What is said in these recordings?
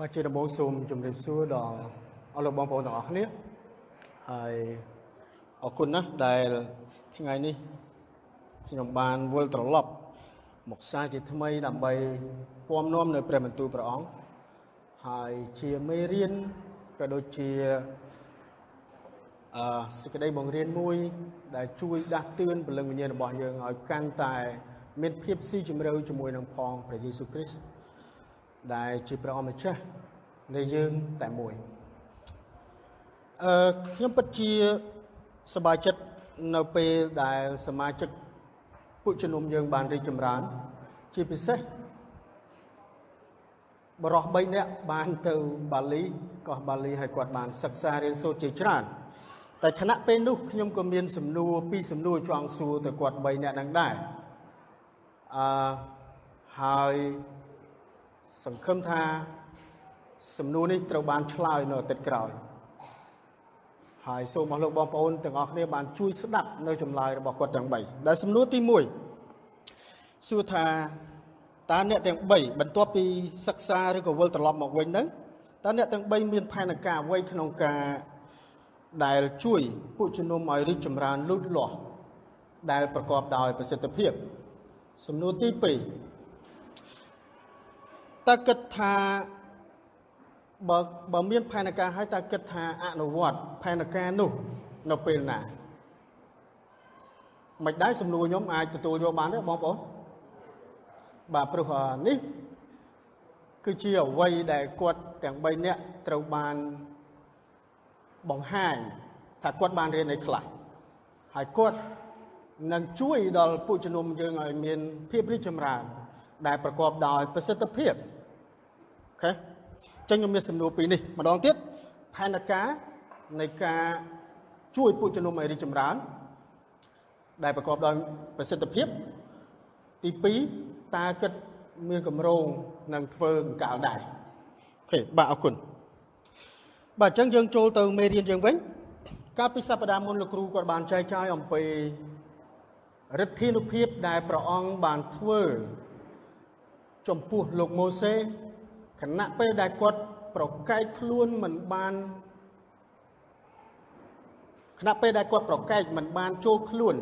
បាទជាដំបូងសូមជម្រាបសួរដល់អស់លោកបងប្អូនទាំងអស់គ្នាហើយអរគុណណាស់ដែលថ្ងៃនេះខ្ញុំបានវិលត្រឡប់ មកសារជាថ្មីដើម្បីពំនាំនៅព្រះបន្ទូលព្រះអង្គហើយជាមេរៀនក៏ដូចជាអឺសេចក្តីបង្រៀនមួយ ដែលជួយដាស់តឿនពលឹងវិញ្ញាណរបស់យើងឲ្យកាន់តែមានភាពស៊ីជម្រៅជាមួយនឹងផងព្រះយេស៊ូវគ្រីស្ទ ដែលជាព្រះអម្ចាស់នៃយើងតែមួយអឺខ្ញុំពិតជាសប្បាយចិត្តនៅពេលដែលសមាជិកពួកជំនុំយើងបានរីកចម្រើន ជាពិសេសបរោះ3នាក់បានទៅបាលីកោះបាលីហើយគាត់បានសិក្សារៀនសូត្រជាច្រើនតែខណៈពេលនោះខ្ញុំក៏មានសំណួរពីរសំណួរចង់សួរទៅគាត់3នាក់នឹងដែរអឺហើយ សង្ឃឹមថាសំណួរនេះត្រូវបានឆ្លើយនៅអាទិត្យក្រោយហើយសូមអស់លោកបងប្អូនទាំងអស់គ្នាបានជួយស្ដាប់នៅចម្លើយរបស់គាត់ទាំង3ដែលសំណួរទី1សួរថាតើអ្នកទាំង3បន្ទាប់ពីសិក្សាឬក៏វិលត្រឡប់មកវិញហ្នឹងតើអ្នកទាំង3មានផែនការអ្វីក្នុងការដែលជួយពួកជំនុំឲ្យរីកចម្រើនលូតលាស់ដែលប្រកបដោយប្រសិទ្ធភាពសំណួរទី2 តើគិតថាបើបើមានផែនការហើយតើគិតថាអនុវត្តផែនការនោះនៅពេលណាមិនដែរសំណួរខ្ញុំអាចទទួលយកបានទេបងប្អូនបាទព្រោះនេះគឺជាអ្វីដែលគាត់ទាំង3នាក់ត្រូវបានបង្ហាញថាគាត់បានរៀនអីខ្លះហើយគាត់នឹងជួយដល់ពួកជំនុំយើងឲ្យមានភាពរីកចម្រើនដែលប្រកបដោយប្រសិទ្ធភាពអូ ខេចឹងខ្ញុំមានសំណួរពីរនេះម្ដងទៀតផែនការនៃការជួយពួកជំនុំឲ្យរីកចម្រើន ដែលប្រកបដោយប្រសិទ្ធភាព ទី2តើគិតមានកម្រងនឹងធ្វើអង្កលដែរអូខេបាទអរគុណបាទអញ្ចឹងយើងចូលទៅមេរៀនយើងវិញកាលពីសប្តាហ៍មុនលោកគ្រូគាត់បានចែកចាយអំពីឫទ្ធានុភាពដែលព្រះអង្គបានធ្វើ ចំពោះលោកម៉ូសេ ខណៈពេលដែលគាត់ប្រកែកខ្លួនមិនបានខណៈពេលដែលគាត់ប្រកែកមិនបានចូលខ្លួន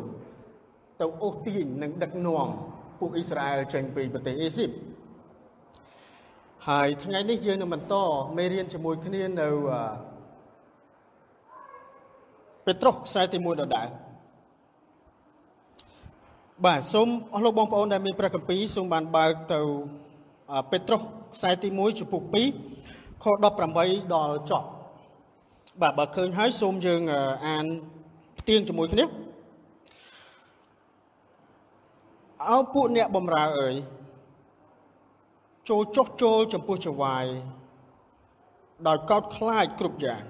ទៅអូសទាញនិងដឹកនាំពួកអ៊ីស្រាអែលចេញពីប្រទេសអេស៊ីបហើយថ្ងៃនេះយើងនឹងបន្តមេរៀនជាមួយគ្នានៅពេត្រុសខ្សែទី1ដដែលបាទសូមអស់លោកបងប្អូនដែលមានព្រះគម្ពីរសូមបានបើកទៅពេត្រុស ខ្សែទី1ចំពុក2ខ18ដល់ចប់បាទបើឃើញហើយសូមយើងអានផ្ទៀងជាមួយគ្នាអោពួកអ្នកបំរើអើយចូលចុះចូលចំពោះចវាយដោយកោតខ្លាចគ្រប់យ៉ាង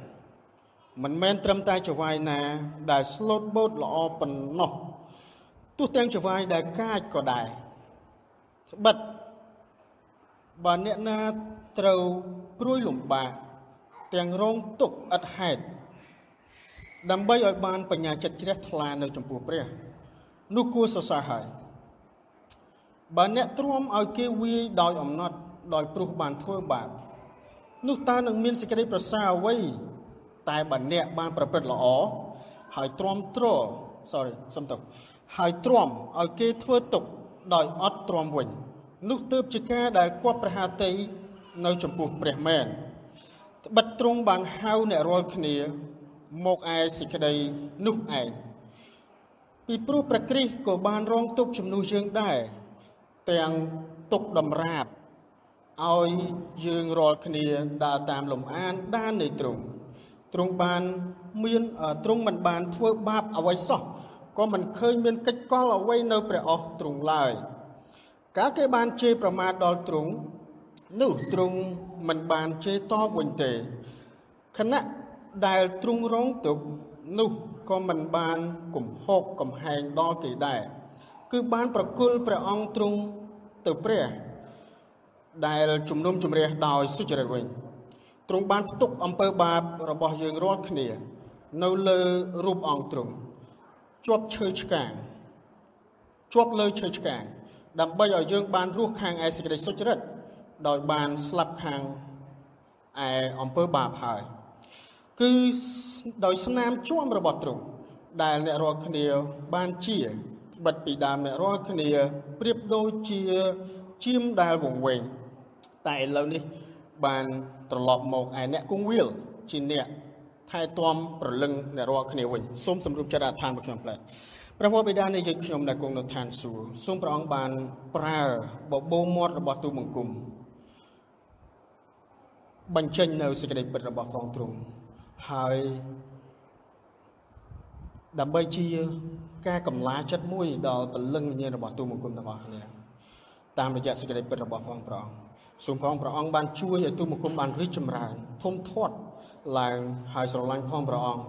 មិនមែនត្រឹមតែចវាយណា ដែលស្លូតបូតល្អប៉ុណ្ណោះទោះទាំងចវាយដែលកាចក៏ដែរស្បិត បើអ្នកណាត្រូវព្រួយលំបាកទាំងរងទុកឥតហេតុដើម្បីឲ្យបានបញ្ញាចិត្តជ្រះថ្លានៅចំពោះព្រះនោះគួរសរសើរហើយបើអ្នកទ្រាំឲ្យគេវាយដោយអំណត់ដោយព្រោះបានធ្វើបាបនោះតើនឹងមានសេចក្តីប្រសើរអ្វីតែបើអ្នកបានប្រព្រឹត្តល្អហើយទ្រាំទ្រ sorry សំទោសហើយទ្រាំឲ្យគេធ្វើទុកដោយអត់ទ្រាំវិញ នោះទើបជាការដែលគាត់ប្រហាតីនៅចំពោះព្រះមែនត្បិតទ្រង់បានហៅអ្នករាល់គ្នាមកឯសេចក្តីនោះឯងពីព្រោះព្រះគ្រីស្ទក៏បានរងទុកជំនួសយើងដែរទាំងទុកតម្រាបឲ្យយើងរាល់គ្នាដើរតាមលំអានដាននៃទ្រង់ទ្រង់បានមានទ្រង់មិនបានធ្វើបាបអ្វីសោះក៏មិនឃើញមានកិច្ចកលអ្វីនៅព្រះអស់ទ្រង់ឡើយ កាលគេបានជេរប្រមាថដល់ទ្រង់នោះទ្រង់មិនបានជេរតបវិញទេខណៈដែលទ្រង់រងទុកនោះក៏មិនបានកំហុកកំហែងដល់គេដែរគឺបានប្រគល់ព្រះអង្គទ្រង់ទៅព្រះដែលជំនុំជម្រះដោយសុចរិតវិញទ្រង់បានផ្ទុកអំពើបាបរបស់យើងរាល់គ្នា នៅលើរូបអង្គទ្រង់ជាប់ឈើឆ្កាងជាប់លើឈើឆ្កាង ដើម្បីឲ្យយើងបានរស់ខាងឯសេចក្តីសុចរិតដោយបានស្លាប់ខាងឯអំពើបាបហើយគឺដោយស្នាមជួមរបស់ទ្រង់ដែលអ្នករាល់គ្នាបានជាបិទពីដើមអ្នករាល់គ្នាប្រៀបដូចជាជាមដែលវង្វេងតែឥឡូវនេះបានត្រឡប់មកឯអ្នកគង្វាលជាអ្នកថែទាំប្រលឹងអ្នករាល់គ្នាវិញសូមសម្រុបចិត្តអធិដ្ឋានរបស់ខ្ញុំផ្លែ ព្រះវរបិតានៃយើងខ្ញុំដែលគង់នៅឋានសួគ៌សូមព្រះអង្គបានប្រើបបោមាត់របស់ទូបង្គំបញ្ចេញនៅសេចក្តីពិតរបស់ផងទ្រង់ហើយដើម្បីជាការកម្លាចិត្តមួយដល់ពលឹងវិញ្ញាណរបស់ទូបង្គំទាំងអស់គ្នាតាមរយៈសេចក្តីពិតរបស់ផងព្រះអង្គសូមផងព្រះអង្គបានជួយឲ្យទូបង្គំបានរីកចម្រើនធំធាត់ឡើងហើយស្រឡាញ់ផងព្រះអង្គ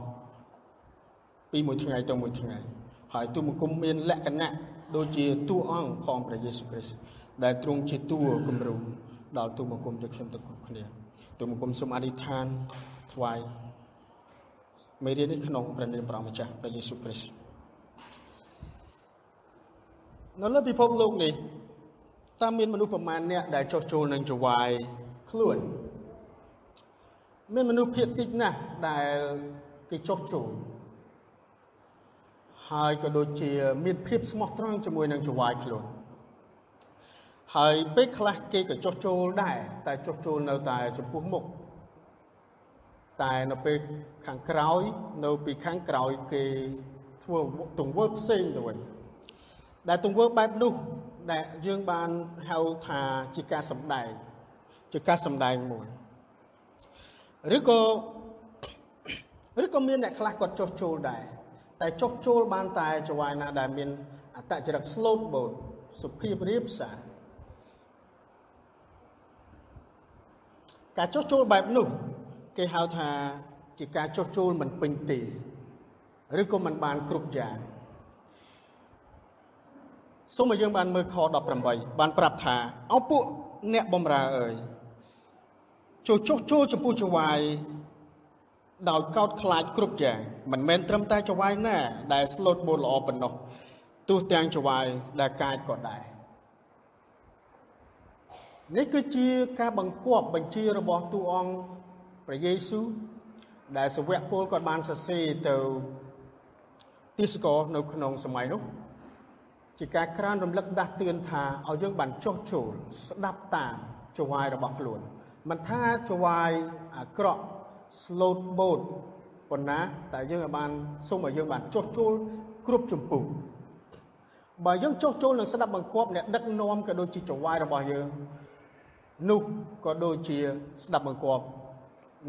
ពីមួយថ្ងៃទៅមួយថ្ងៃ ហើយទូបង្គំមានលក្ខណៈដូចជាតួអង្គផងព្រះយេស៊ូវគ្រីស្ទដែលទ្រង់ជាតួគំរូដល់ទូបង្គំយើងខ្ញុំទាំងគ្រប់គ្នាទូបង្គំសូមអធិដ្ឋានថ្វាយមេរៀននេះក្នុងព្រះនាមព្រះម្ចាស់ព្រះយេស៊ូវគ្រីស្ទនៅលើពិភពលោកនេះតើមានមនុស្សប្រមាណអ្នកដែលចោះចូលនឹងចវាយខ្លួនមានមនុស្សភាគតិចណាស់ដែលគេចោះចូល ហើយក៏ដូចជាមានភាពស្មោះត្រង់ជាមួយនឹងចវាយខ្លួនហើយពេលខ្លះគេក៏ចោះចូលដែរតែចោះចូលនៅតែចំពោះមុខតែនៅពេលខាងក្រោយនៅពីខាងក្រោយគេធ្វើទង្វើផ្សេងទៅវិញដែលទង្វើបែបនោះដែលយើងបានហៅថាជាការសម្ដែងជាការសម្ដែងមួយឬក៏ឬក៏មានអ្នកខ្លះគាត់ចុះចូលដែរ តែចុះចូលបានតែចវាយណាដែលមានអតចរិត slow boat សុភាពរៀបសារការចុះចូលបែបនោះគេហៅថាជាការចុះចូលមិនពេញទេឬក៏មិនបានគ្រប់យ៉ាងសូមឲ្យយើងបានមើលខ18បានប្រាប់ថាអោពួកអ្នកបំរើអើយចូលចុះចូលចំពោះចវាយ ដោយកោតខ្លាចគ្រប់យ៉ាងមិនមែនត្រឹមតែចវាយណា ដែលស្លូតបូតល្អប៉ុណ្ណោះទោះទាំងចវាយដែលកាចក៏ដែរនេះគឺជាការបង្គាប់បញ្ជារបស់ទូអង្គព្រះយេស៊ូវដែលសាវកពលគាត់បានសរសេរទៅទីសកលនៅក្នុងសម័យនោះជាការក្រើនរំលឹកដាស់តឿនថាឲ្យយើងបានចុះចូលស្ដាប់តាមចវាយរបស់ខ្លួនមិនថាចវាយអាក្រក់ slot boat ប៉ុណ្ណាតែយើងឲ្យបានសូមឲ្យយើងបានចុះចូលគ្រប់ចម្ពោះបើយើងចុះចូលនឹងស្ដាប់បង្គាប់អ្នកដឹកនាំក៏ដូចជាចវាយរបស់យើងនោះក៏ដូចជាស្ដាប់បង្គាប់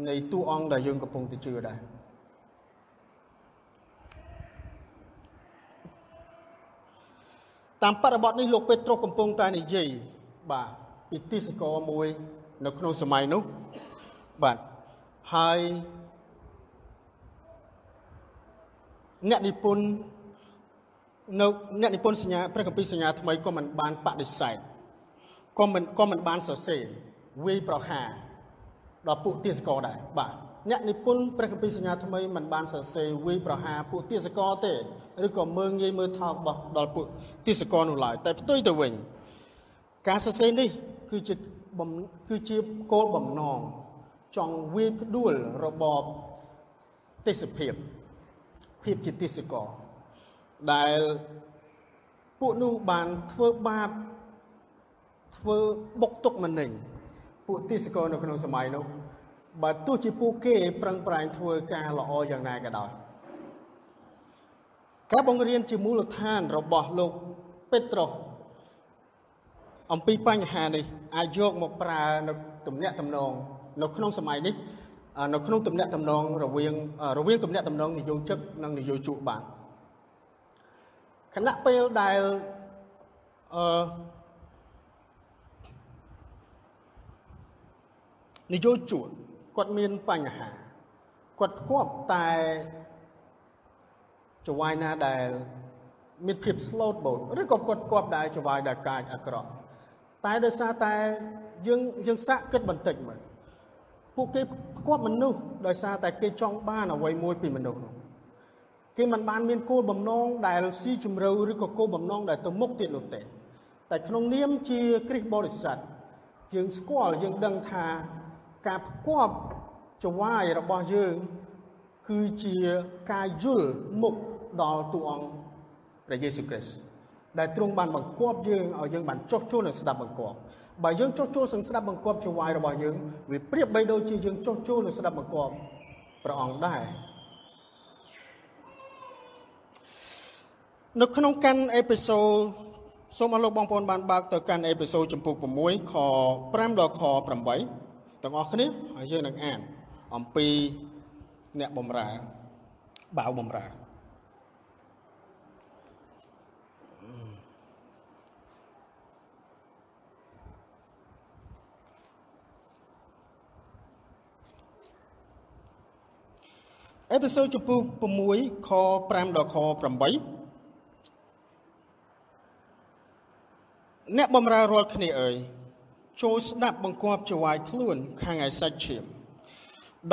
នៃតួអង្គដែលយើងកំពុងទៅជឿដែរតាមបរិបទនេះលោកពេត្រុសកំពុងតែនិយាយបាទពីទីសកលមួយ នៅក្នុងសម័យនោះបាទ ហើយអ្នកនិពន្ធនៅអ្នកនិពន្ធសញ្ញាព្រះគម្ពីរសញ្ញាថ្មីក៏មិនបានបដិសេធក៏មិនក៏មិនបានសរសេរវាយប្រហារដល់ពួកទាសករដែរបាទអ្នកនិពន្ធព្រះគម្ពីរសញ្ញាថ្មីមិនបានសរសេរវាយប្រហារពួកទាសករទេឬក៏មើងងាយមើលថោករបស់ដល់ពួកទាសករនោះឡើយតែផ្ទុយទៅវិញ ការសរសេរនេះគឺជាគឺជាគោលបំណង ចង់វាយផ្ដួលរបបទេសភាពភាពជាទាសករដែលពួកនោះបានធ្វើបាបធ្វើបុកទុកមនិញពួកទាសករនៅក្នុងសម័យនោះបើទោះជាពួកគេប្រឹងប្រែងធ្វើការល្អយ៉ាងណាក៏ដោយការបង្រៀនជាមូលដ្ឋានរបស់លោកពេត្រុសអំពីបញ្ហានេះអាចយកមកប្រើនៅទំនាក់ទំនង នៅក្នុងសម័យនេះនៅក្នុងទំនាក់ទំនងរវាងរវាងទំនាក់ទំនងនយោជិកនិងនយោជកបានខណៈពេលដែលអឺនយោជកគាត់មានបញ្ហាគាត់ផ្គាប់តែចវាយណាដែលមានភាព slow boat ឬក៏គាត់ផ្គាប់ដែរចវាយដែលកាចអាក្រក់តែដោយសារតែយើងយើងសាកគិតបន្តិចមើល ពួកគេផ្គាប់មនុស្សដោយសារតែគេចង់បានអ្វីមួយពីមនុស្សគេមិនបានមានគោលបំណងដែលស៊ីជម្រៅឬក៏គោលបំណងដែលទៅមុខទៀតនោះទេតែក្នុងនាមជាគ្រិស្តបរិស័ទយើងស្គាល់យើងដឹងថាការផ្គប់ចវាយរបស់យើងគឺជាការយល់មុខដល់ទូអង្គព្រះយេស៊ូវគ្រីស្ទដែលទ្រង់បានបង្គាប់យើងឲ្យយើងបានចុះចូលនឹងស្ដាប់បង្គាប់ បើយើងចុះចូលនឹងស្ដាប់បង្គាប់ចវាយរបស់យើងវាប្រៀបបីដូចជាយើងចុះចូលនឹងស្ដាប់បង្គាប់ព្រះអង្គដែរនៅក្នុងកាន់អេពីសូតសូមអរលោកបងប្អូនបានបើកទៅកាន់អេពីសូតចំពុក6ខ5ដល់ខ8ទាំងអស់គ្នាហើយយើងនឹងអានអំពីអ្នកបំរើបាវបំរើ អេពីសូតចំពុក6ខ5ដល់ខ8អ្នកបំរើរាល់គ្នាអើយចូលស្ដាប់បង្គាប់ចវាយខ្លួនខាងឯសាច់ឈាម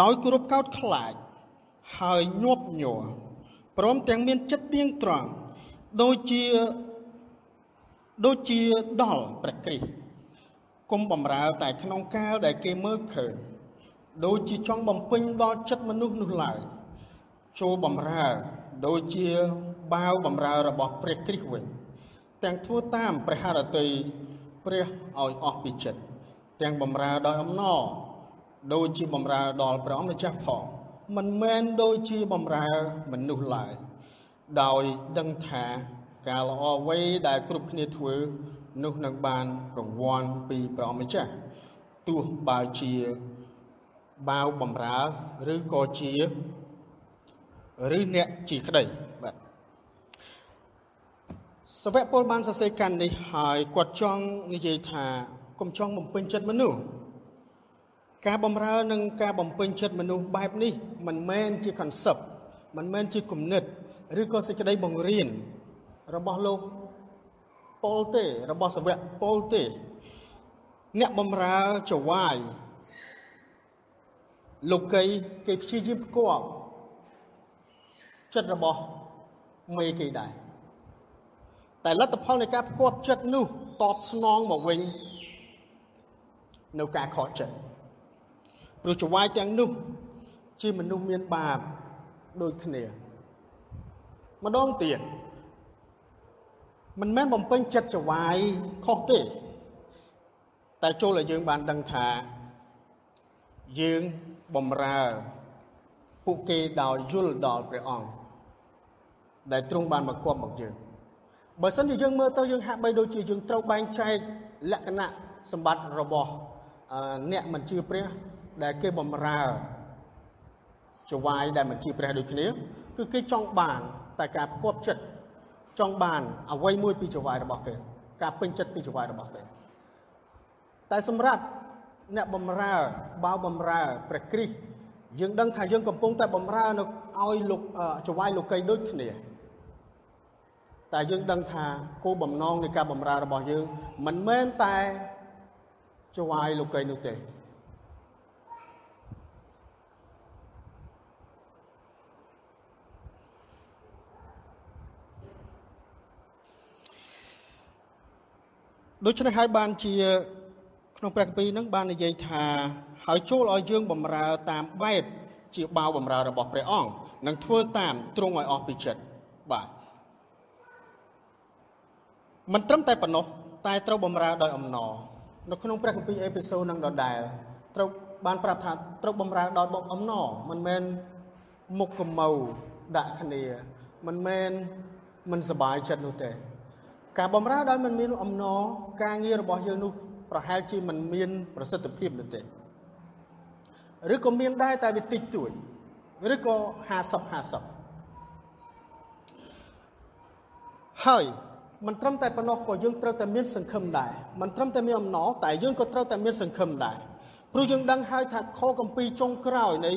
ដោយគោរពកោតខ្លាចហើយញាប់ញ័រព្រមទាំងមានចិត្តទៀងត្រង់ដូចជាដូចជាដល់ព្រះគ្រីស្ទគុំបំរើតែក្នុងកាលដែលគេមើលឃើញដូចជាចង់បំពេញដល់ចិត្តមនុស្សនោះឡើយ ចូលបំរើដូចជាបាវបំរើរបស់ព្រះគ្រីស្ទវិញទាំងធ្វើតាមព្រះハរតីព្រះឲ្យអស់ពីចិត្តទាំងបំរើដោយអំណរដូចជាបំរើដល់ព្រះអម្ចាស់ផងមិនមែនដូចជាបំរើមនុស្សឡើយដោយដឹងថាការល្អអ្វីដែលគ្រប់គ្នាធ្វើនោះនឹងបានរង្វាន់ពីព្រះអម្ចាស់ទោះបើជាបាវបំរើឬក៏ជា ឬអ្នកជាក្តីបាទសវៈពលបានសរសេរកាន់នេះហើយគាត់ចង់និយាយថាកុំចង់បំពេញចិត្តមនុស្សការបំរើនិងការបំពេញចិត្តមនុស្សបែបនេះមិនមែនជា concept មិនមែនជាគំនិតឬក៏សេចក្តីបង្រៀនរបស់លោកពលទេរបស់សវៈពលទេ អ្នកបំរើចវាយលោកីគេព្យាយាមផ្គាប់ ចិត្តរបស់មេគេដែរតែលទ្ធផលនៃការផ្គប់ចិត្តនោះតបស្នងមកវិញនៅការខកចិត្តព្រោះចវាយទាំងនោះ ជាមនុស្សមានបាបដូចគ្នាម្ដងទៀតមិនមែនបំពេញចិត្តចវាយខុសទេ តែចូលឲ្យយើងបានដឹងថា យើងបំរើពួកគេដោយយល់ដល់ព្រះអង្គ ដែលទ្រង់បានមកគប់មកយើងបើសិនជាយើងមើលទៅយើងហាក់បីដូចជាយើងត្រូវបែងចែកលក្ខណៈសម្បត្តិរបស់អ្នកមិនជឿព្រះ ដែលគេបំរើចវាយដែលមិនជឿព្រះដូចគ្នាគឺគេចង់បាន តែការផ្គប់ចិត្តចង់បានអ្វីមួយពីចវាយរបស់គេការពេញចិត្តពីចវាយរបស់គេតែសម្រាប់អ្នកបំរើបើបំរើព្រះគ្រីស្ទយើងដឹងថាយើងកំពុងតែបំរើនៅឲ្យលោកចវាយលោកីដូចគ្នា តែយើងដឹងថាគោលបំណងនៃការបំរើរបស់យើងមិនមែនតែចវាយលោកីនោះទេដូច្នេះហើយបានជាក្នុងព្រះគម្ពីរនឹងបាននិយាយថាហើយចូលឲ្យយើងបំរើតាមបែបជាបាវបំរើរបស់ព្រះអង្គនិងធ្វើតាមទ្រង់ឲ្យអស់ពីចិត្តបាទ មិនត្រឹមតែប៉ុណ្ណោះតែត្រូវបំរើដោយអំណរនៅក្នុងព្រះគម្ពីរអេពីសូតនឹងដដែលត្រូវបានប្រាប់ថាត្រូវបំរើដោយបំអំណរមិនមែនមុខកមៅដាក់គ្នាមិនមែនមិនសบายចិត្តនោះទេ ការបំរើដោយមិនមានអំណរការងាររបស់យើងនោះប្រហែលជាមិនមាន ប្រសិទ្ធភាពនោះទេឬក៏មានដែរតែវាតិចតួចឬក៏50 50ហើយ មិនត្រឹមតែប៉ុណ្ណោះក៏យើងត្រូវតែមានសង្ឃឹមដែរមិនត្រឹមតែមានអំណរតែយើងក៏ត្រូវតែមានសង្ឃឹមដែរព្រោះយើងដឹងហើយថាខគម្ពីរចុងក្រោយនៃ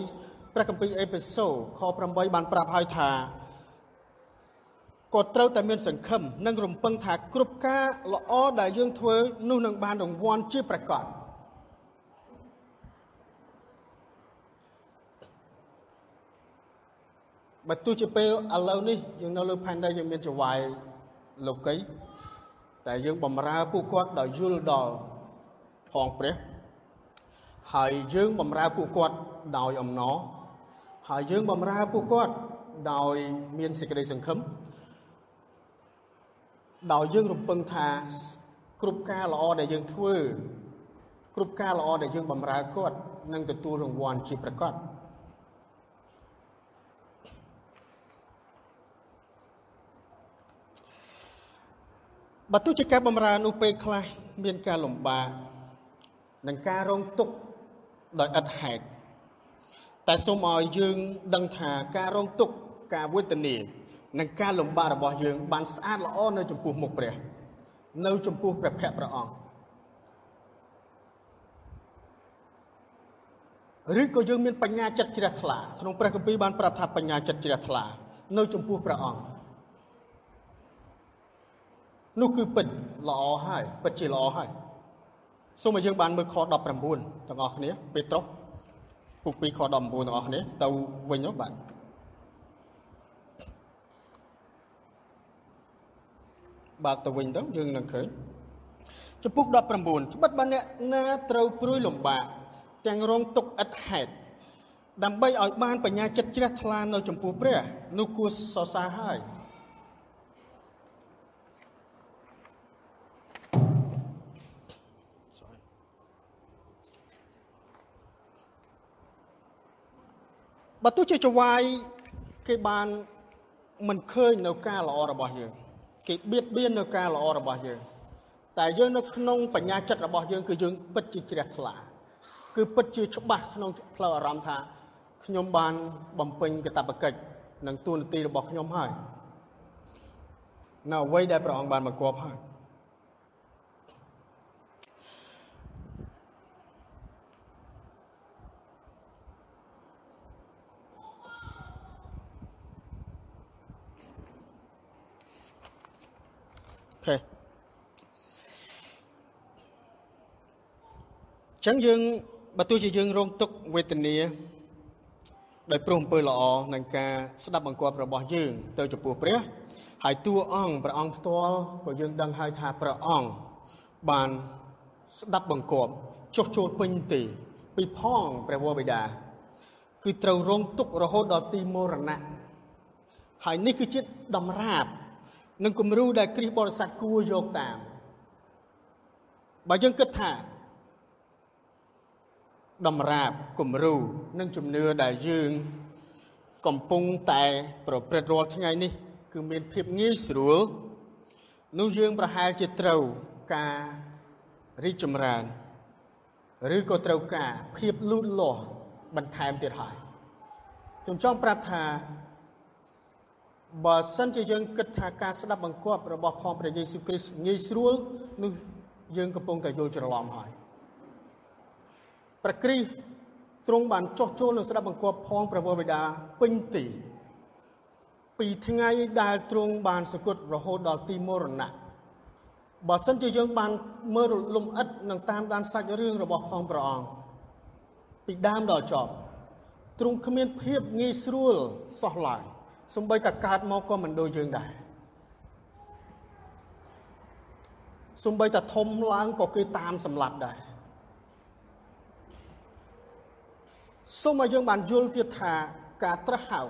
ព្រះគម្ពីរអេពីសូខ8បានប្រាប់ហើយថាក៏ត្រូវតែមានសង្ឃឹមនិងរំពឹងថាគ្រប់ការល្អដែលយើងធ្វើនោះនឹងបានរង្វាន់ជាប្រកបបើទោះជាពេលឥឡូវនេះយើងនៅលើផែនដីយើងមានចវាយ លោកីតែយើងបំរើពួកគាត់ដោយយល់ដល់ផងព្រះហើយយើងបំរើពួកគាត់ដោយអំណរហើយយើងបំរើពួកគាត់ដោយមានសេចក្តីសង្ឃឹមដោយយើងរំពឹងថាគ្រប់ការល្អដែលយើងធ្វើគ្រប់ការល្អដែលយើងបំរើគាត់នឹងទទួលរង្វាន់ជាប្រកប បើទោះជាការបំរើនោះពេលខ្លះមានការលំបាកនិងការរងទុក្ខដោយឥតហេតុតែសូមឲ្យយើងដឹងថាការរងទុក្ខការវេទនានិងការលំបាករបស់យើងបានស្អាតល្អនៅចំពោះមុខព្រះ នៅចំពោះព្រះភ័ក្ត្រព្រះអង្គឬក៏យើងមានបញ្ញាចិត្តជ្រះថ្លាក្នុងព្រះគម្ពីរបានប្រាប់ថាបញ្ញាចិត្តជ្រះថ្លា នៅចំពោះព្រះអង្គ នោះគឺពិតល្អហើយពិតជាល្អហើយសូមឲ្យយើងបានមើលខ19ទាំងអស់គ្នាពេត្រុសពុក2ខ19ទាំងអស់គ្នាទៅវិញនោះបាទបើកទៅវិញទៅយើងនឹងឃើញចំពុក19ត្បិតបើអ្នកណាត្រូវព្រួយលំបាកទាំងរងទុកឥតហេតុដើម្បីឲ្យបានបញ្ញាចិត្តជ្រះថ្លានៅចំពោះព្រះនោះគួរសរសើរហើយ បើទោះជាចវាយគេបានមិនឃើញនៅការល្អរបស់យើងគេបៀតបៀននៅការល្អរបស់យើង តែយើងនៅក្នុងបញ្ញាចិត្តរបស់យើងគឺយើងពិតជាជ្រះថ្លាគឺពិតជាច្បាស់ក្នុងផ្លូវអារម្មណ៍ថាខ្ញុំបានបំពេញកាតព្វកិច្ចនិងទួនាទីរបស់ខ្ញុំហើយនៅអ្វីដែលព្រះអង្គបានបង្គាប់ហើយ ចឹងយើងបើទោះជាយើងរងទុក្ខវេទនាដោយព្រមអំពើល្អនឹងការស្ដាប់បង្គាប់របស់យើង ទៅចំពោះព្រះហើយតួអង្គព្រះអង្គផ្ទាល់ក៏យើងដឹងហើយថាព្រះអង្គបានស្ដាប់បង្គាប់ចុះចូលពេញទីពីផងព្រះវរបិតាគឺត្រូវរងទុក្ខរហូតដល់ទីមរណៈហើយនេះគឺជាតម្រាបនិងគំរូដែលគ្រិស្តបរិស័ទគួរយកតាមបើយើងគិតថា តម្រាបគំរូនិងជំនឿដែលយើង កំពុងតែ ប្រព្រឹត្តរាល់ថ្ងៃនេះ គឺមានភាពងាយស្រួលនោះយើងប្រហែលជាត្រូវការរីកចម្រើន ឬក៏ត្រូវការភាពលូតលាស់បន្ថែមទៀតហើយខ្ញុំចង់ប្រាប់ថាបើសិនជាយើងគិតថាការស្ដាប់បង្គាប់របស់ផងព្រះយេស៊ូវគ្រីស្ទងាយស្រួលនោះយើងកំពុងតែយល់ច្រឡំហើយ ព្រះគ្រីស្ទទ្រង់បានចោះចូលនឹងស្ដាប់បង្គាប់ផងព្រះវរបិតាពេញទីពីថ្ងៃដែលទ្រង់បានសគត់រហូតដល់ទីមរណៈបើសិនជាយើងបានមើលលំអិតនឹងតាមដានសាច់រឿងរបស់ផងព្រះអង្គពីដើមដល់ចប់ទ្រង់គ្មានភាពងាយស្រួលសោះឡើយសំបីតែកើតមកក៏មិនដូចយើងដែរសំបីតែធំឡើងក៏គេតាមសម្លាប់ដែរ សូមឲ្យយើងបានយល់ទៀតថាការត្រាស់ហៅ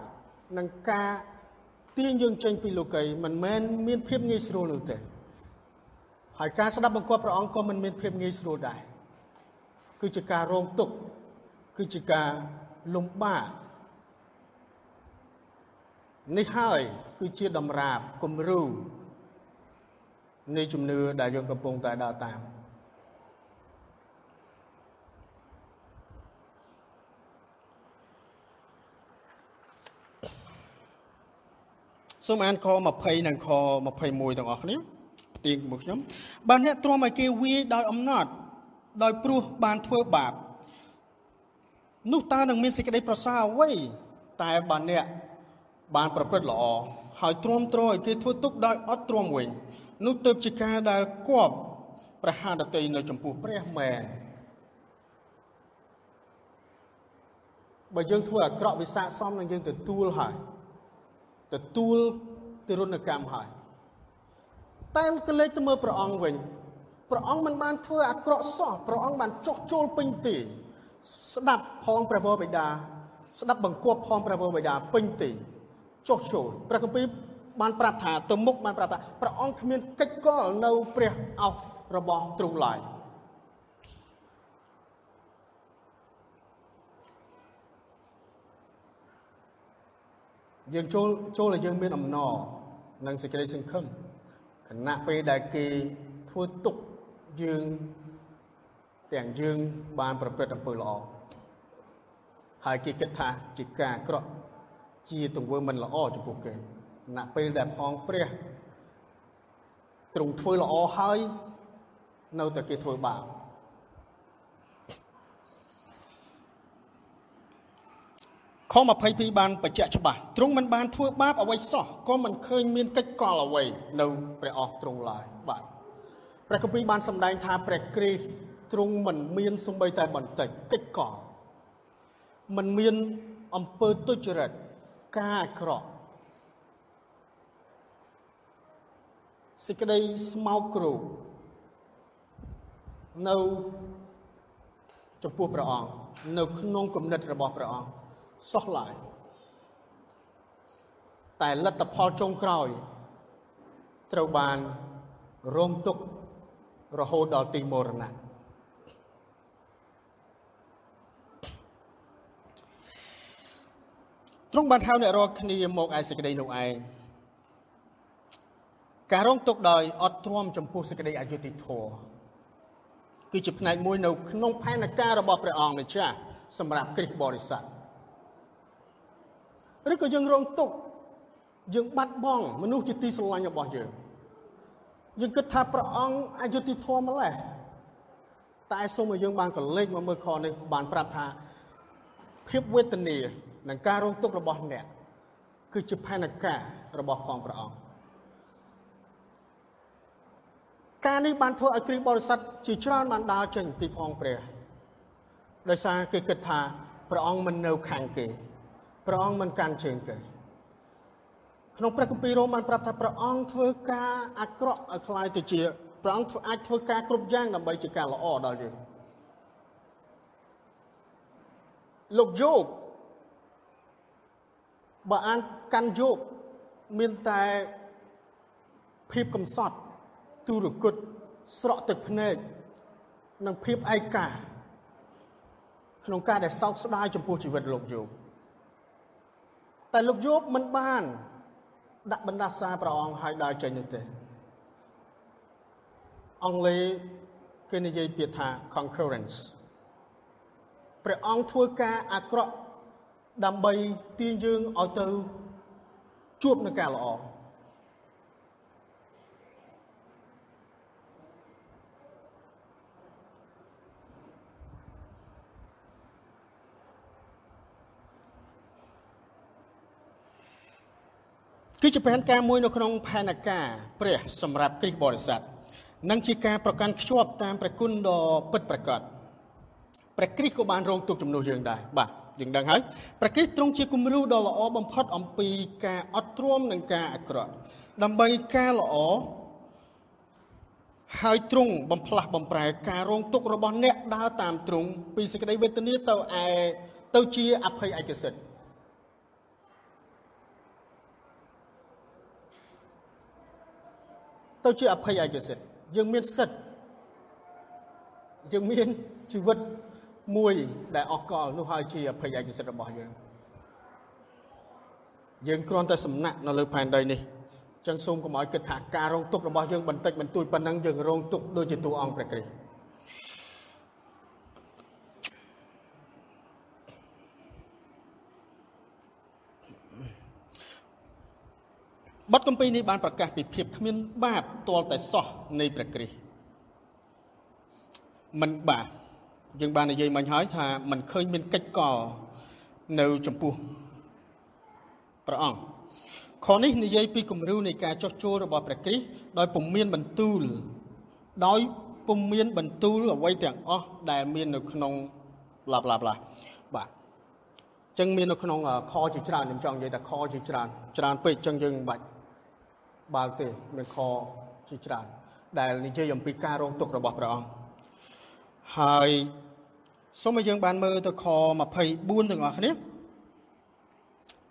និងការទាញយើងចេញពីលោកីមិនមែនមានភាពងាយស្រួលនោះទេហើយការស្ដាប់បង្គាប់ព្រះអង្គក៏មិនមានភាពងាយស្រួលដែរគឺជាការរងទុក្ខគឺជាការលំបាកនេះហើយគឺជាតម្រាបគំរូនៃជំនឿដែលយើងកំពុងតែដើរតាម សូមអានខ20និងខ21ទាំងអស់គ្នាផ្ទៀងជាមួយខ្ញុំបើអ្នកទ្រាំឲ្យគេវាយដោយអំណត់ដោយព្រោះបានធ្វើបាបនោះតើនឹងមានសេចក្តីប្រសើរអ្វីតែបើអ្នកបានប្រព្រឹត្តល្អហើយទ្រាំទ្រឲ្យគេធ្វើទុកដោយអត់ទ្រាំវិញនោះទៅជាការដែលគប់ប្រហាដតីនៅចំពោះព្រះមែនបើយើងធ្វើអាក្រក់វិសាកសមនឹងយើងទទួលហើយ ទទួលទិរុណកម្មហើយតែក៏លេចទៅមើលព្រះអង្គវិញព្រះអង្គមិនបានធ្វើអាក្រក់សោះព្រះអង្គបានចុះចូលពេញទីស្ដាប់ផងព្រះវរបិតាស្ដាប់បង្គាប់ផងព្រះវរបិតាពេញទីចុះចូលព្រះគម្ពីរបានប្រាប់ថាទៅមុខបានប្រាប់ថាព្រះអង្គគ្មានកិច្ចកលនៅព្រះអោសរបស់ទ្រង់ឡើយ យើងចូលចូលឲ្យយើងមានអំណរនិងសេចក្តីសង្ឃឹមខណៈពេលដែលគេធ្វើទុកយើងទាំងយើងបានប្រព្រឹត្តអំពើល្អហើយគេគិតថាជាការអាក្រក់ជាទង្វើមិនល្អចំពោះគេណាពេលដែលផងព្រះទ្រង់ធ្វើល្អហើយនៅតែគេធ្វើបាប ខ22បានបញ្ជាក់ច្បាស់ទ្រង់មិនបានធ្វើបាបអ្វីសោះក៏មិនឃើញមានកិច្ចកលអ្វីនៅព្រះអស់ទ្រង់ឡើយបាទព្រះគម្ពីរបានសម្ដែងថាព្រះគ្រីស្ទទ្រង់មិនមានសំបីតែបន្តិចកិច្ចកលមិនមានអំពើទុច្ចរិតការអាក្រក់សេចក្តីស្មោកគ្រោកនៅចំពោះព្រះអង្គនៅក្នុងគំនិតរបស់ព្រះអង្គ សោះឡើយតែលទ្ធផលចុងក្រោយ ត្រូវបានរងទុក្ខរហូតដល់ទីមរណៈទ្រង់បានហៅអ្នករាល់គ្នាមកឯសេចក្តីនោះឯងការរងទុកដោយអត់ទ្រាំចំពោះសេចក្តីអយុត្តិធម៌គឺជាផ្នែកមួយនៅក្នុងផែនការរបស់ព្រះអង្គម្ចាស់សម្រាប់គ្រិស្តបរិស័ទ ឬក៏យើងរងទុកយើងបាត់បង់មនុស្សជាទីស្រឡាញ់របស់យើងយើងគិតថាព្រះអង្គអយុត្តិធម៌ម្ល៉េះតែសូមឲ្យយើងបានកលេចមកមើលខនេះបានប្រាប់ថាភាពវេទនានិងការរងទុក្ខរបស់អ្នកគឺជាផែនការរបស់ផងព្រះអង្គការនេះបានធ្វើឲ្យគ្រីស្ទបរិស័ទជាច្រើនបានដើរចេញពីផងព្រះដោយសារគេគិតថាព្រះអង្គមិននៅខាងគេ ព្រះអង្គមិនកាន់ជើងគេក្នុងព្រះគម្ពីររ៉ូមបានប្រាប់ថាព្រះអង្គធ្វើការអាក្រក់ឲ្យคล้ายទៅជាព្រះអង្គធ្វើអាចធ្វើការគ្រប់យ៉ាងដើម្បីជាការល្អដល់យើងលោកយោបបើអានកាន់យោបមានតែភាពកំសត់ទុរគតស្រក់ទឹកភ្នែកនិងភាពឯកាក្នុងការដែលសោកស្ដាយចំពោះជីវិតលោកយោប តែលោកយោបមិនបាន ដាក់បណ្ដាសាព្រះអង្គឲ្យដើរចេញនោះទេអង់គ្លេសគេនិយាយពាក្យថា concurrence ព្រះអង្គធ្វើការអាក្រក់ដើម្បីទាញយើងឲ្យទៅជួបនឹងការល្អ គឺជាផែនការមួយនៅក្នុងផែនការព្រះសម្រាប់គ្រិស្តបរិស័ទនិងជាការប្រកាន់ខ្ជាប់តាមព្រះគុណដ៏ពិតប្រាកដព្រះគ្រីស្ទក៏បានរងទុកជំនួសយើងដែរបាទយើងដឹងហើយព្រះគ្រីស្ទទ្រង់ជាគំរូដ៏ល្អបំផុតអំពីការអត់ទ្រាំនិងការអាក្រក់ដើម្បីការល្អហើយទ្រង់បំផ្លាស់បំប្រែការរងទុក្ខរបស់អ្នកដើរតាមទ្រង់ពីសេចក្តីវេទនាទៅឯទៅជាអភ័យឯកសិទ្ធិ ទៅជាអភ័យឯកសិទ្ធិយើងមានសិទ្ធិយើងមានជីវិតមួយដែលអស់កលនោះហើយជាអភ័យឯកសិទ្ធិរបស់យើងយើងគ្រាន់តែសំណាក់នៅលើផែនដីនេះចឹងសូមកុំឲ្យគិតថាការរងទុក្ខរបស់យើងបន្តិចបន្តួចប៉ុណ្ណឹងយើងរងទុក្ខដូចជាតួអង្គព្រះគ្រីស្ទ បទកម្ពីនេះបានប្រកាសពីភាពគ្មានបាបទាល់តែសោះនៃព្រះគ្រីស្ទមិនបាបយើងបាននិយាយមិញហើយថាมันឃើញមានកិច្ចកលនៅចំពោះព្រះអង្គខនេះនិយាយពីគំរូនៃការចោះចូលរបស់ព្រះគ្រីស្ទដោយពុំមានបន្ទូល ដោយពុំមានបន្ទូលអ្វីទាំងអស់ដែលមាននៅក្នុងប្លាប្លាប្លាបាទចឹងមាននៅក្នុងខជាច្រើនខ្ញុំចង់និយាយថាខជាច្រើនច្រើនពេកចឹងយើងមិនបាច់ បើកទេមានខជាច្រើន ដែលនិយាយអំពីការរងទុក្ខរបស់ព្រះអង្គហើយសូមឲ្យយើងបានមើលទៅខ24ទាំងអស់គ្នា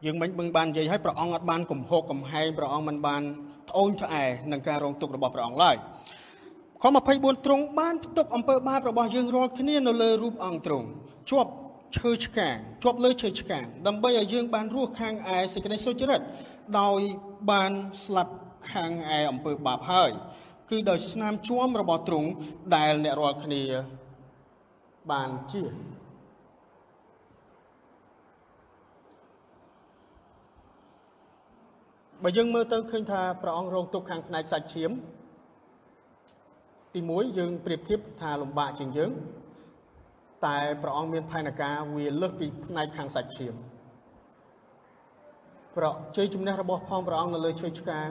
យើងមិនមិនបាននិយាយឲ្យព្រះអង្គអត់បានកំហុកកំហែងព្រះអង្គមិនបានត្អូញត្អែនឹងការរងទុក្ខរបស់ព្រះអង្គឡើយខ24ទ្រង់បានផ្ទុកអំពើបាបរបស់យើងរាល់គ្នានៅលើរូបអង្គទ្រង់ជាប់ឈើឆ្កាងជាប់លើឈើឆ្កាងដើម្បីឲ្យយើងបានរស់ខាងឯសេចក្តីសុចរិតដោយបានស្លាប់ ខាងឯអំពើបាបហើយ គឺដោយស្នាមជួមរបស់ទ្រង់ដែលអ្នករាល់គ្នាបានជាបើយើងមើលទៅឃើញថាព្រះអង្គរងទុក្ខខាងផ្នែកសាច់ឈាមទី1យើងប្រៀបធៀបថាលំបាកជាងយើង តែព្រះអង្គមានផែនការវាលើសពីផ្នែកខាងសាច់ឈាមប្រជ័យជំនះរបស់ផងព្រះអង្គនៅលើឈើឆ្កាង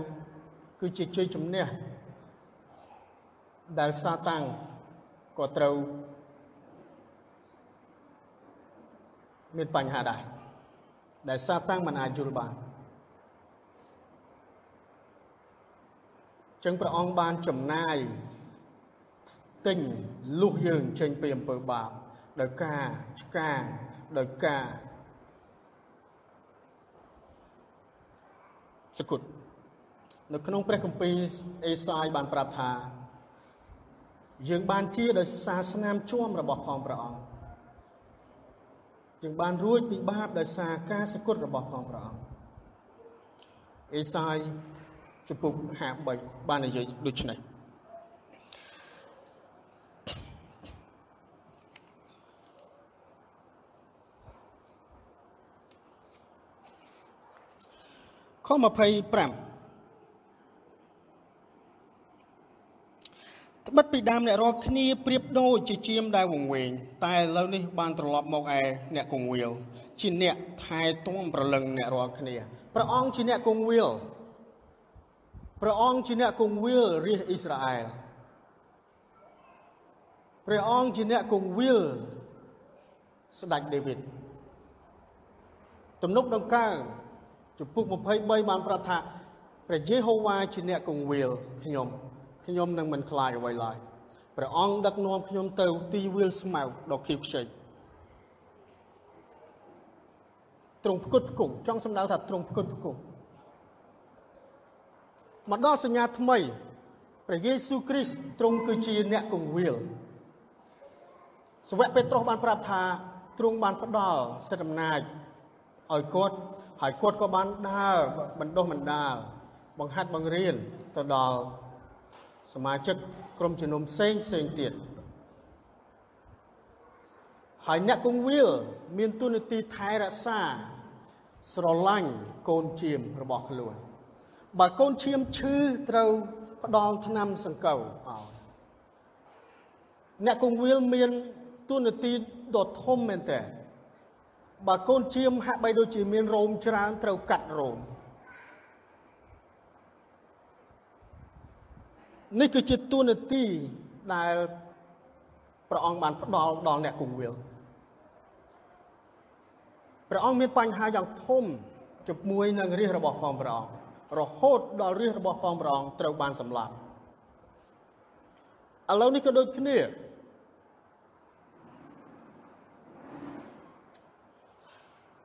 គឺជាជ័យជំនះដែលសាតាំងក៏ត្រូវមានបញ្ហាដែរដែលសាតាំងមិនអាចយល់បានចឹងព្រះអង្គបានចំណាយទិញលុះយើងចេញពីអំពើបាបដោយការឆ្កាងដោយការសគុត នៅក្នុងព្រះគម្ពីរអេសាយបានប្រាប់ថាយើងបានជាដោយសារស្នាមជួមរបស់ផងព្រះអង្គយើងបានរួចពីបាបដោយសារការសគុតរបស់ផងព្រះអង្គអេសាយជំពូក53បាននិយាយដូចនេះខ25 ត្បិតពីដើមអ្នករាល់គ្នាប្រៀបដូចជាជាមដែលវង្វេងតែឥឡូវនេះបានត្រឡប់មកឯអ្នកគង្វាលជាអ្នកថែទាំប្រលឹងអ្នករាល់គ្នាព្រះអង្គជាអ្នកគង្វាលព្រះអង្គជាអ្នកគង្វាលរាជអ៊ីស្រាអែលព្រះអង្គជាអ្នកគង្វាលស្ដេចដេវីតទំនុកដង្កើងជំពូក23បានប្រាប់ថាព្រះយេហូវ៉ាជាអ្នកគង្វាលខ្ញុំ ខ្ញុំនឹងមិនខ្លាចអ្វីឡើយព្រះអង្គដឹកនាំខ្ញុំទៅទីវាលស្មៅដ៏ខៀវខ្ចីទ្រង់ផ្គត់ផ្គង់ចង់សម្ដៅថាទ្រង់ផ្គត់ផ្គង់មកដល់សញ្ញាថ្មីព្រះយេស៊ូវគ្រីស្ទទ្រង់គឺជាអ្នកគង្វាលសាវកពេត្រុសបានប្រាប់ថាទ្រង់បានផ្ដល់សិទ្ធិអំណាចឲ្យគាត់ហើយគាត់ក៏បានដើរបណ្ដុះបណ្ដាលបង្ហាត់បង្រៀនទៅដល់ សមាជិកក្រុមជំនុំផ្សេងផ្សេងទៀតហើយអ្នកគង្វាលមានទូនាទីថែរក្សា ស្រឡាញ់កូនជៀមរបស់ខ្លួនបើកូនឈាមឈឺត្រូវផ្ដល់ថ្នាំសង្កូវឲ្យអ្នកគង្វាលមានទួនាទីដ៏ធំមែនតើបើកូនឈាមហាក់បីដូចជាមានរោមច្រើនត្រូវកាត់រោម នេះគឺជាទួនាទីដែលព្រះអង្គបានផ្ដល់ដល់អ្នកគង្វាលព្រះអង្គមានបញ្ហាយ៉ាងធំជាមួយនឹងរាជរបស់ផងព្រះអង្គរហូតដល់រាជរបស់ផងព្រះអង្គត្រូវបានសម្លាប់ឥឡូវនេះក៏ដូចគ្នា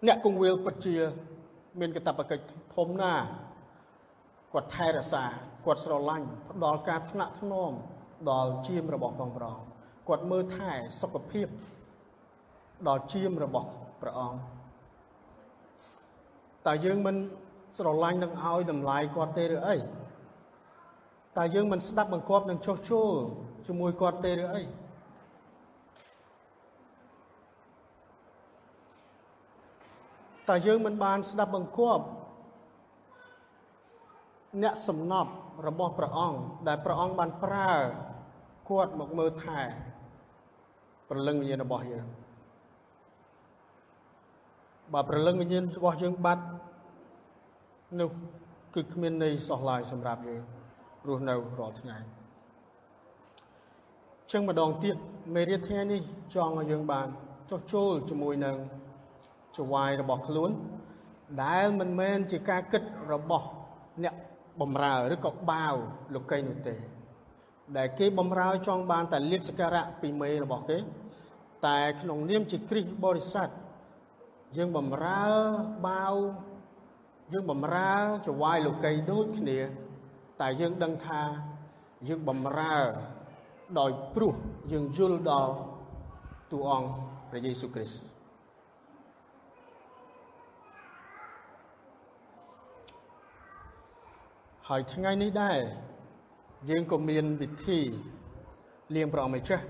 អ្នកគង្វាលពិតជា មានកាតព្វកិច្ចធំណាស់គាត់ថែរក្សា គាត់ស្រឡាញ់ផ្ដល់ការថ្នាក់ថ្នមដល់ជាមរបស់ផងព្រះអង្គគាត់មើលថែសុខភាពដល់ជាមរបស់ព្រះអង្គតើយើងមិនស្រឡាញ់នឹងឲ្យតម្លៃគាត់ទេឬអីតើយើងមិនស្ដាប់បង្គាប់នឹងចុះចូលជាមួយគាត់ទេឬអីតើយើងមិនបានស្ដាប់បង្គាប់អ្នកសំណប់ របស់ព្រះអង្គដែលព្រះអង្គបានប្រើគាត់មកមើលថែព្រលឹងវិញ្ញាណរបស់យើងបើព្រលឹងវិញ្ញាណរបស់យើងបាត់នោះគឺគ្មានន័យសោះឡើយសម្រាប់យើងរស់នៅរាល់ថ្ងៃចឹងម្ដងទៀតមេរៀនថ្ងៃនេះចង់ឲ្យយើងបានចុះចូលជាមួយនឹងចវាយរបស់ខ្លួន ដែលមិនមែនជាការគិតរបស់អ្នក បំរើឬក៏បាវលោកីនោះទេ ដែលគេបំរើចង់បានតែលៀបសក្ការៈពីមេរបស់គេ តែក្នុងនាមជាគ្រីស្ទបរិស័ទយើងបំរើបាវយើងបំរើចវាយលោកីដូចគ្នា តែយើងដឹងថាយើងបំរើដោយព្រោះយើងយល់ដល់តួអង្គព្រះយេស៊ូវគ្រីស្ទ ហើយថ្ងៃនេះដែរយើងក៏មានវិធីលៀងព្រះអង្គម្ចាស់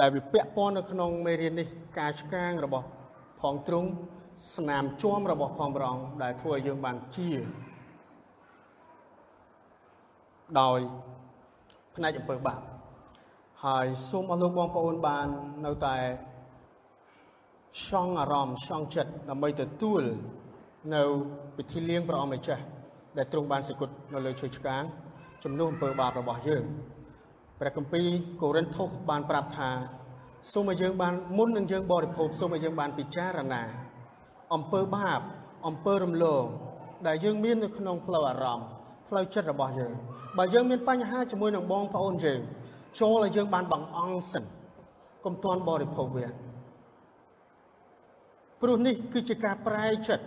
ដែលវាពាក់ព័ន្ធនៅក្នុងមេរៀននេះការឆ្កាងរបស់ផងទ្រង់ស្នាមជួមរបស់ផងព្រះអង្គដែលធ្វើឲ្យយើងបានជាដោយផ្នែកអំពើបាបហើយសូមអស់លោកបងប្អូនបាននៅតែឆង់អារម្មណ៍ឆង់ចិត្តដើម្បីទទួលនៅពិធីលៀងព្រះអង្គម្ចាស់ ដែលទ្រង់បានសគត់នៅលើឈើឆ្កាងជំនួសអំពើបាបរបស់យើងព្រះគម្ពីរកូរិនថូសបានប្រាប់ថាសូមឲ្យយើងបានមុននឹងយើងបរិភោគសូមឲ្យយើងបានពិចារណាអំពើបាបអំពើរំលងដែលយើងមាននៅក្នុងផ្លូវអារម្មណ៍ផ្លូវចិត្តរបស់យើងបើយើងមានបញ្ហាជាមួយនឹងបងប្អូនយើងចូលឲ្យយើងបានបង្អង់សិនកុំទាន់បរិភោគវាព្រោះនេះគឺជាការប្រែចិត្ត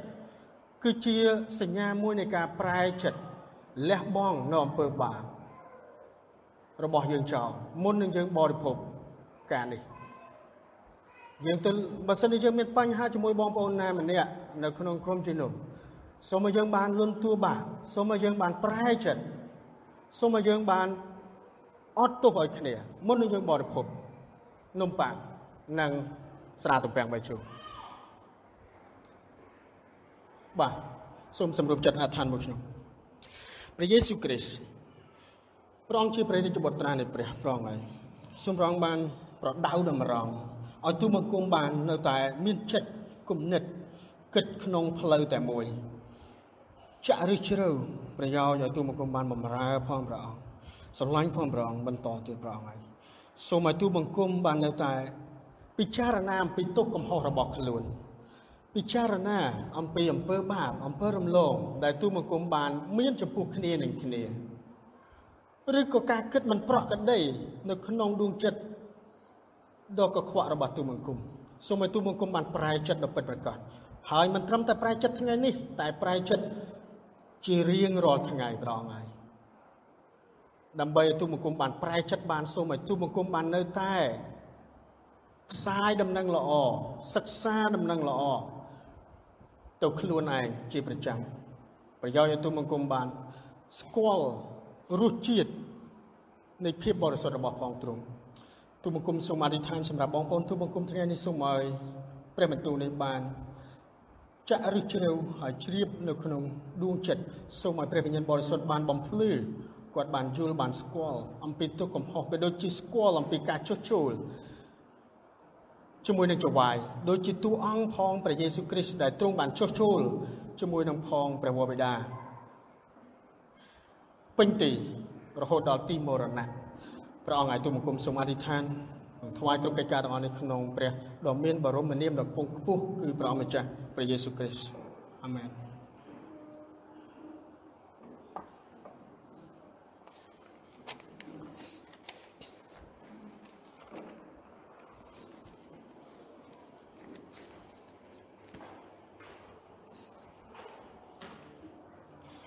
គឺជាសញ្ញាមួយនៃការប្រែចិត្តលះបង់នៅអំពើបាបរបស់យើងចោលមុននឹងយើងបរិភោគការនេះយើងទៅបើសិនជាយើងមានបញ្ហាជាមួយបងប្អូនណាម្នាក់នៅក្នុងក្រុមជំនុំសូមឲ្យយើងបានលន់តួបាបសូមឲ្យយើងបានប្រែចិត្តសូមឲ្យយើងបានអត់ទោសឲ្យគ្នាមុននឹងយើងបរិភោគនំប៉័ងនិងស្រាទំពាំងបាយជូរ បាទសូមសម្រុបចិត្តអធិដ្ឋានមួយខ្ញុំព្រះយេស៊ូវគ្រីស្ទព្រះអង្គជាព្រះរាជបុត្រានៃព្រះព្រះអង្គហើយសូមព្រះអង្គបាន ប្រដៅតម្រង់ឲ្យទូបង្គំបាននៅតែមានចិត្តគំនិតគិតក្នុងផ្លូវតែមួយចាក់ឬជ្រៅប្រយោជន៍ឲ្យទូបង្គំបានបំរើផងព្រះអង្គស្រឡាញ់ផងព្រះអង្គបន្តទៀតព្រះអង្គហើយសូមឲ្យទូបង្គំបាននៅតែពិចារណាអំពីទុកកំហុសរបស់ខ្លួន ពិចារណាអំពីអំពើបាបអំពើរំលង ដែលទូបង្គំបាន មានចំពោះគ្នានឹងគ្នាឬក៏ការគិតមិនប្រក្រតីនៅក្នុងដួងចិត្តដ៏កខ្វក់របស់ទូបង្គំសូមឲ្យទូបង្គំបានប្រែចិត្តដ៏ពិតប្រាកដហើយមិនត្រឹមតែប្រែចិត្តថ្ងៃនេះ តែប្រែចិត្តជារៀងរាល់ថ្ងៃប្រងហើយដើម្បីឲ្យទូបង្គំបានប្រែចិត្តបានសូមឲ្យទូបង្គំបាននៅតែផ្សាយដំណឹងល្អសិក្សាដំណឹងល្អ ទៅខ្លួនឯងជាប្រចាំប្រយោជន៍ឲ្យទូបង្គំបាន ស្គាល់រសជាតិនៃភាពបរិសុទ្ធរបស់ផងទ្រង់ទូបង្គំសូមអធិដ្ឋានសម្រាប់បងប្អូនទូបង្គំថ្ងៃនេះសូមឲ្យព្រះបន្ទូលនេះបានចាក់ឫសជ្រៅហើយជ្រាបនៅក្នុងដួងចិត្តសូមឲ្យព្រះវិញ្ញាណបរិសុទ្ធបានបំភ្លឺគាត់បានយល់បានស្គាល់អំពីទុកកំហុសក៏ដូចជាស្គាល់អំពីការចុះចូល ជាមួយនឹងចវាយដូចជាតួអង្គផងព្រះយេស៊ូវគ្រីស្ទដែលទ្រង់បានចុះចូលជាមួយនឹងផងព្រះវរបិតាពេញទីរហូតដល់ទីមរណៈព្រះអង្គឲ្យទូបង្គំសូមអធិដ្ឋានថ្វាយគ្រប់កិច្ចការទាំងអស់នេះក្នុងព្រះដ៏មានបរមនាមដ៏គង់ខ្ពស់គឺព្រះអង្គម្ចាស់ព្រះយេស៊ូវគ្រីស្ទអាមែន